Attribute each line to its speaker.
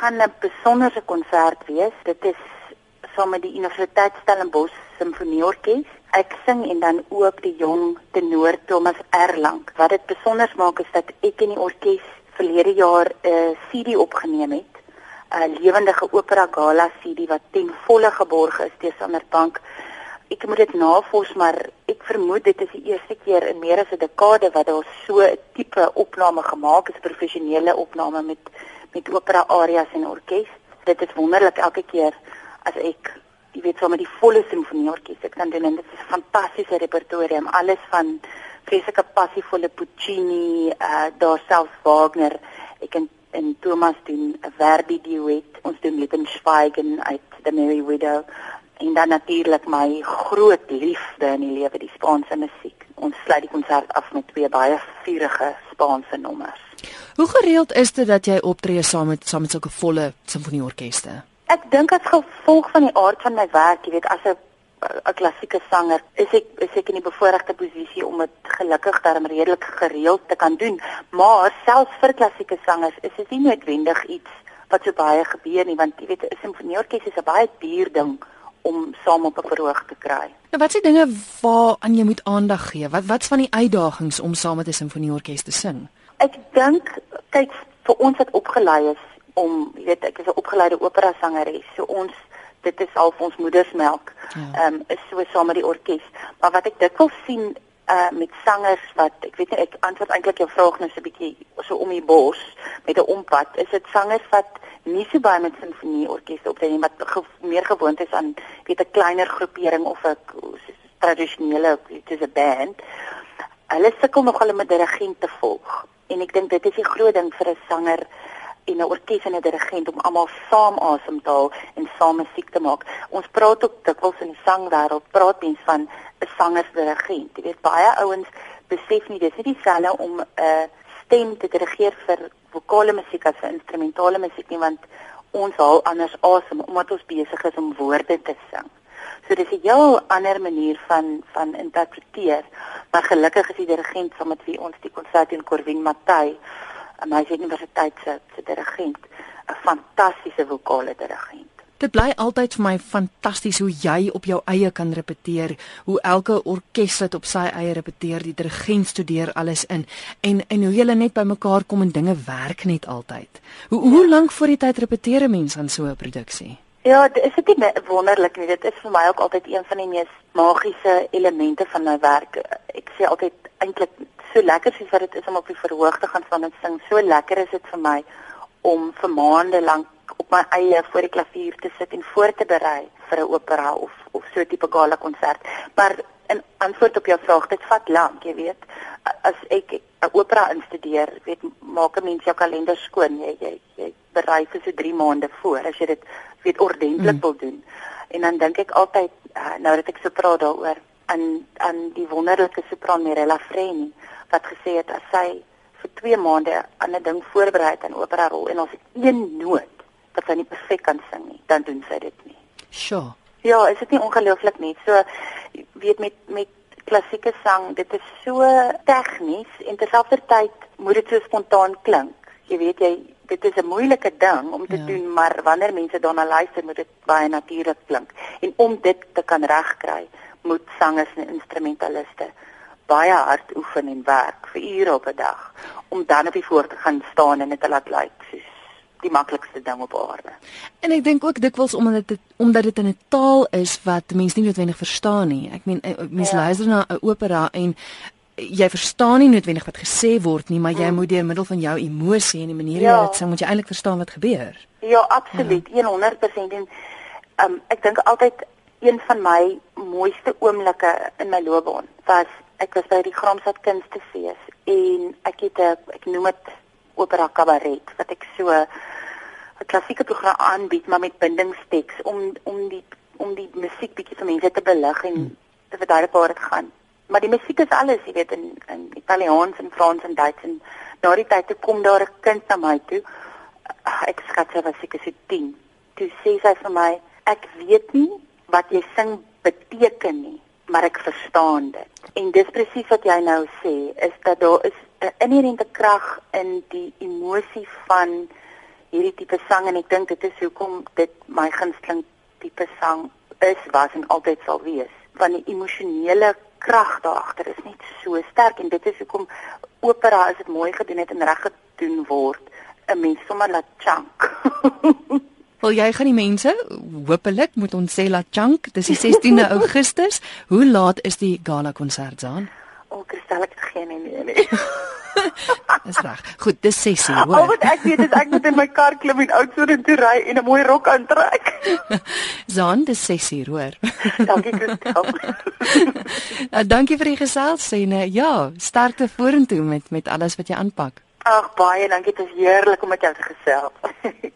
Speaker 1: gaan 'n besondere konsert wees. Dit is saam met die Universiteit Stellenbosch Simfonieorkes. Ek sing en dan ook die jong tenor Thomas Erlang. Wat dit besonder maak is dat ek in die orkes verlede jaar 'n uh, CD opgeneem het. 'n lewendige opera gala CD wat ten volle geborg is deur Sanderbank. Ek moet dit navors, maar ek vermoed dit is die eerste keer in meer as 'n dekade wat daar so 'n tipe opname gemaak is, professionele opname met met opera arias en orkes. Dit is wonderlik elke keer as ek jy weet sommer die volle simfonieorkes ek kan doen en dit is 'n fantastiese repertoire, alles van vreeslike passievolle Puccini, uh daar selfs Wagner. Ek kan en Thomas doen 'n Verdi duet. Ons doen Liebenschweigen uit The Merry Widow en dan natuurlik my groot liefde in die lewe, die Spaanse musiek. Ons sluit die konsert af met twee baie vurige Spaanse nommers.
Speaker 2: Hoe gereeld is dit dat jy optree saam met saam met sulke volle simfonieorkeste?
Speaker 1: Ek dink as gevolg van die aard van my werk, jy weet, as 'n 'n klassieke sanger, is ek is ek in die bevoordeelde posisie om dit gelukkig darm redelik gereeld te kan doen. Maar selfs vir klassieke sangers is dit nie noodwendig iets wat so baie gebeur nie, want jy weet, 'n simfonieorkes is 'n baie duur ding om saam op 'n verhoog te kry.
Speaker 2: Nou wat se dinge waaraan jy moet aandag gee? Wat wat's van die uitdagings om saam met 'n simfonieorkes te sing?
Speaker 1: Ek dink kyk vir ons wat opgelei is om, jy weet, ek is 'n opgeleide opera sangeres. So ons dit is al ons moedersmelk. Ja. Ehm ja. um, is so saam met die orkes. Maar wat ek dikwels sien uh met sangers wat ek weet nie ek antwoord eintlik jou vraag nou so 'n bietjie so om die bos met 'n ompad. Is dit sangers wat nie so baie met sinfonieorkeste optree nie, wat ge meer gewoond is aan weet 'n kleiner groepering of 'n tradisionele dit is 'n band. Hulle sukkel nog hulle met dirigent te volg. En ek dink dit is die groot ding vir 'n sanger en 'n orkes en 'n dirigent om almal saam asem te haal en saam musiek te maak. Ons praat ook dikwels in die sangwêreld, praat mens van 'n sangersdirigent. Jy weet baie ouens besef nie dis nie dieselfde om 'n uh, stem te dirigeer vir vokale musiek as vir instrumentale musiek nie want ons haal anders asem omdat ons besig is om woorde te sing. So dis 'n heel ander manier van van interpreteer. Maar gelukkig is die dirigent saam met wie ons die konsert in Corvin Matthey en hy is universiteit se se dirigent, 'n fantastiese vokale dirigent.
Speaker 2: Dit bly altyd vir my fantasties hoe jy op jou eie kan repeteer, hoe elke orkeslid op sy eie repeteer, die dirigent studeer alles in en en hoe julle net bymekaar kom en dinge werk net altyd. Hoe hoe lank voor die tyd repeteer 'n mens aan so 'n produksie?
Speaker 1: Ja, dit is dit nie wonderlik nie. Dit is vir my ook altyd een van die mees magiese elemente van my werk. Ek sê altyd eintlik so lekker soos wat dit is om op die verhoog te gaan staan en sing. So lekker is dit vir my om vir maande lank op my eie voor die klavier te sit en voor te berei vir 'n opera of of so 'n tipe gala konsert. Maar in antwoord op jou vraag, dit vat lank, jy weet. As ek 'n opera instudeer, weet maak 'n mens jou kalender skoon. Jy jy, berei vir so 3 maande voor as jy dit weet ordentlik mm. wil doen. En dan dink ek altyd uh, nou dat ek so praat daaroor aan aan die wonderlike sopran Mirella Freni wat gesê het as sy vir 2 maande aan 'n ding voorberei het aan opera rol en ons het een noot wat sy nie perfek kan sing nie, dan doen sy dit nie.
Speaker 2: Sure.
Speaker 1: Ja, is dit nie ongelooflik nie? So weet met met klassieke sang, dit is so tegnies en terselfdertyd moet dit so spontaan klink. Jy weet jy dit is 'n moeilike ding om te ja. doen, maar wanneer mense daarna luister, moet dit baie natuurlik klink. En om dit te kan regkry, moet sangers en instrumentaliste baie hard oefen en werk vir ure op 'n dag om dan op die voor te gaan staan en dit te laat lyk soos die maklikste ding op aarde.
Speaker 2: En ek dink ook dikwels omdat dit omdat dit in 'n taal is wat mense nie noodwendig verstaan nie. Ek meen eh, mense ja. luister na 'n opera en jy verstaan nie noodwendig wat gesê word nie, maar jy hmm. moet deur middel van jou emosie en die manier hoe ja. jy dit sing, moet jy eintlik verstaan wat gebeur.
Speaker 1: Ja, absoluut, ja. 100% en um, ek dink altyd een van my mooiste oomblikke in my loopbaan was ek was by die Gramsat Kunstefees en ek het 'n ek noem dit opera kabaret wat ek so 'n klassieke program aanbied maar met bindingsteks om om die om die musiek bietjie vir mense te belig en hmm. te verduidelik waar dit gaan. Maar die musiek is alles, jy weet in in Italiaans en Frans en Duits en na die tyd toe kom daar 'n kind na my toe. Ek skat sy was seker so 10. Toe sê sy vir my, ek weet nie wat jy sing beteken nie, maar ek verstaan dit. En dis presies wat jy nou sê, is dat daar is 'n inherente krag in die emosie van hierdie tipe sang en ek dink dit is hoekom dit my gunsteling tipe sang is was en altyd sal wees want die emosionele krag daar agter is net so sterk en dit is hoekom opera as dit mooi gedoen het en reg gedoen word. 'n mens sommer laat chunk.
Speaker 2: Wel jy gaan die mense hopelik moet ons sê laat chunk dis die 16de Augustus. Hoe laat is die gala konsert aan
Speaker 1: O, oh, Christel, ek geen idee nie.
Speaker 2: Dis reg. Goed, dis 6:00,
Speaker 1: hoor. Al wat ek weet is ek moet in my kar klim en oud so toe ry en 'n mooi rok aantrek.
Speaker 2: Zaan, dis 6:00, hoor.
Speaker 1: dankie, Christel.
Speaker 2: nou, dankie vir die gesels en uh, ja, sterkte vorentoe met met alles wat jy aanpak.
Speaker 1: Ag, baie dankie. Dit is heerlik om met jou te gesels.